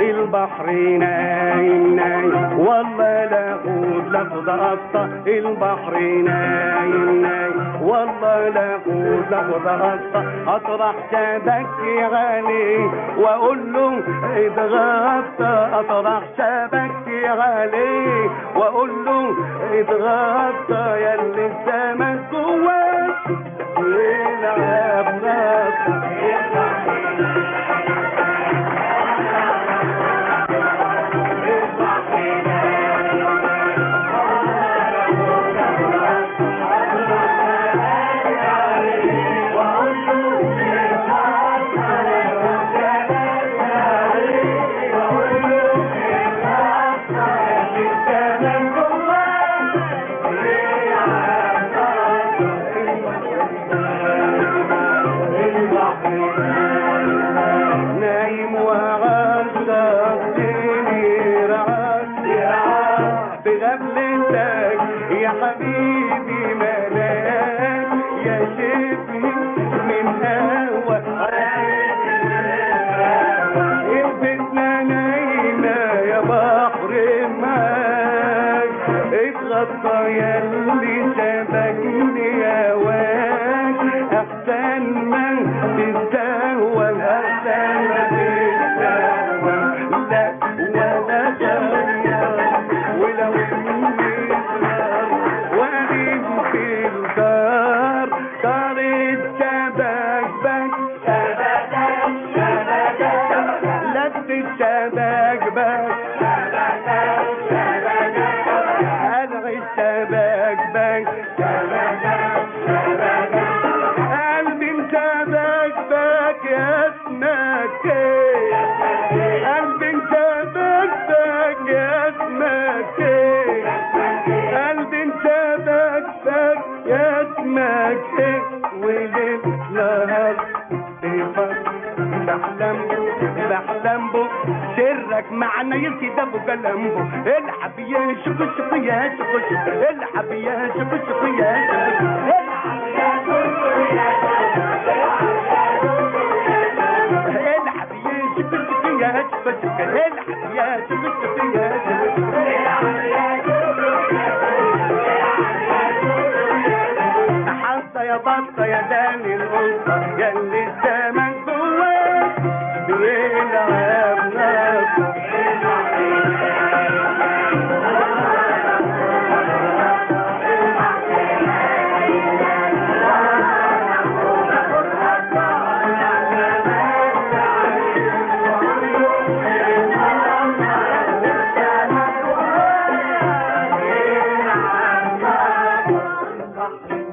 البحر نايم نايم والله لا أقول لفظ قطة البحر نايم نايم والله لا أقول لفظ قطة أطرح شبكي عليه وأقول له اتغطى أطرح شبكي عليه واقول له اتغطى يا اللي أحسن ما تستهوى احسن الشبك بك قلبي انشبك بك يا قلبي يا قلبي يا نهار بحلم بحلم بو سرك معنا يسيد ابو قلمبو الحب يا شق شق يا شق شق الحب يا شق شق يا شق شق الحب يا شق شق يا شق شق الحب يا شق شق يا شق شق حتى يا بطة يا داني القصة يا اللي بيلعب Rock.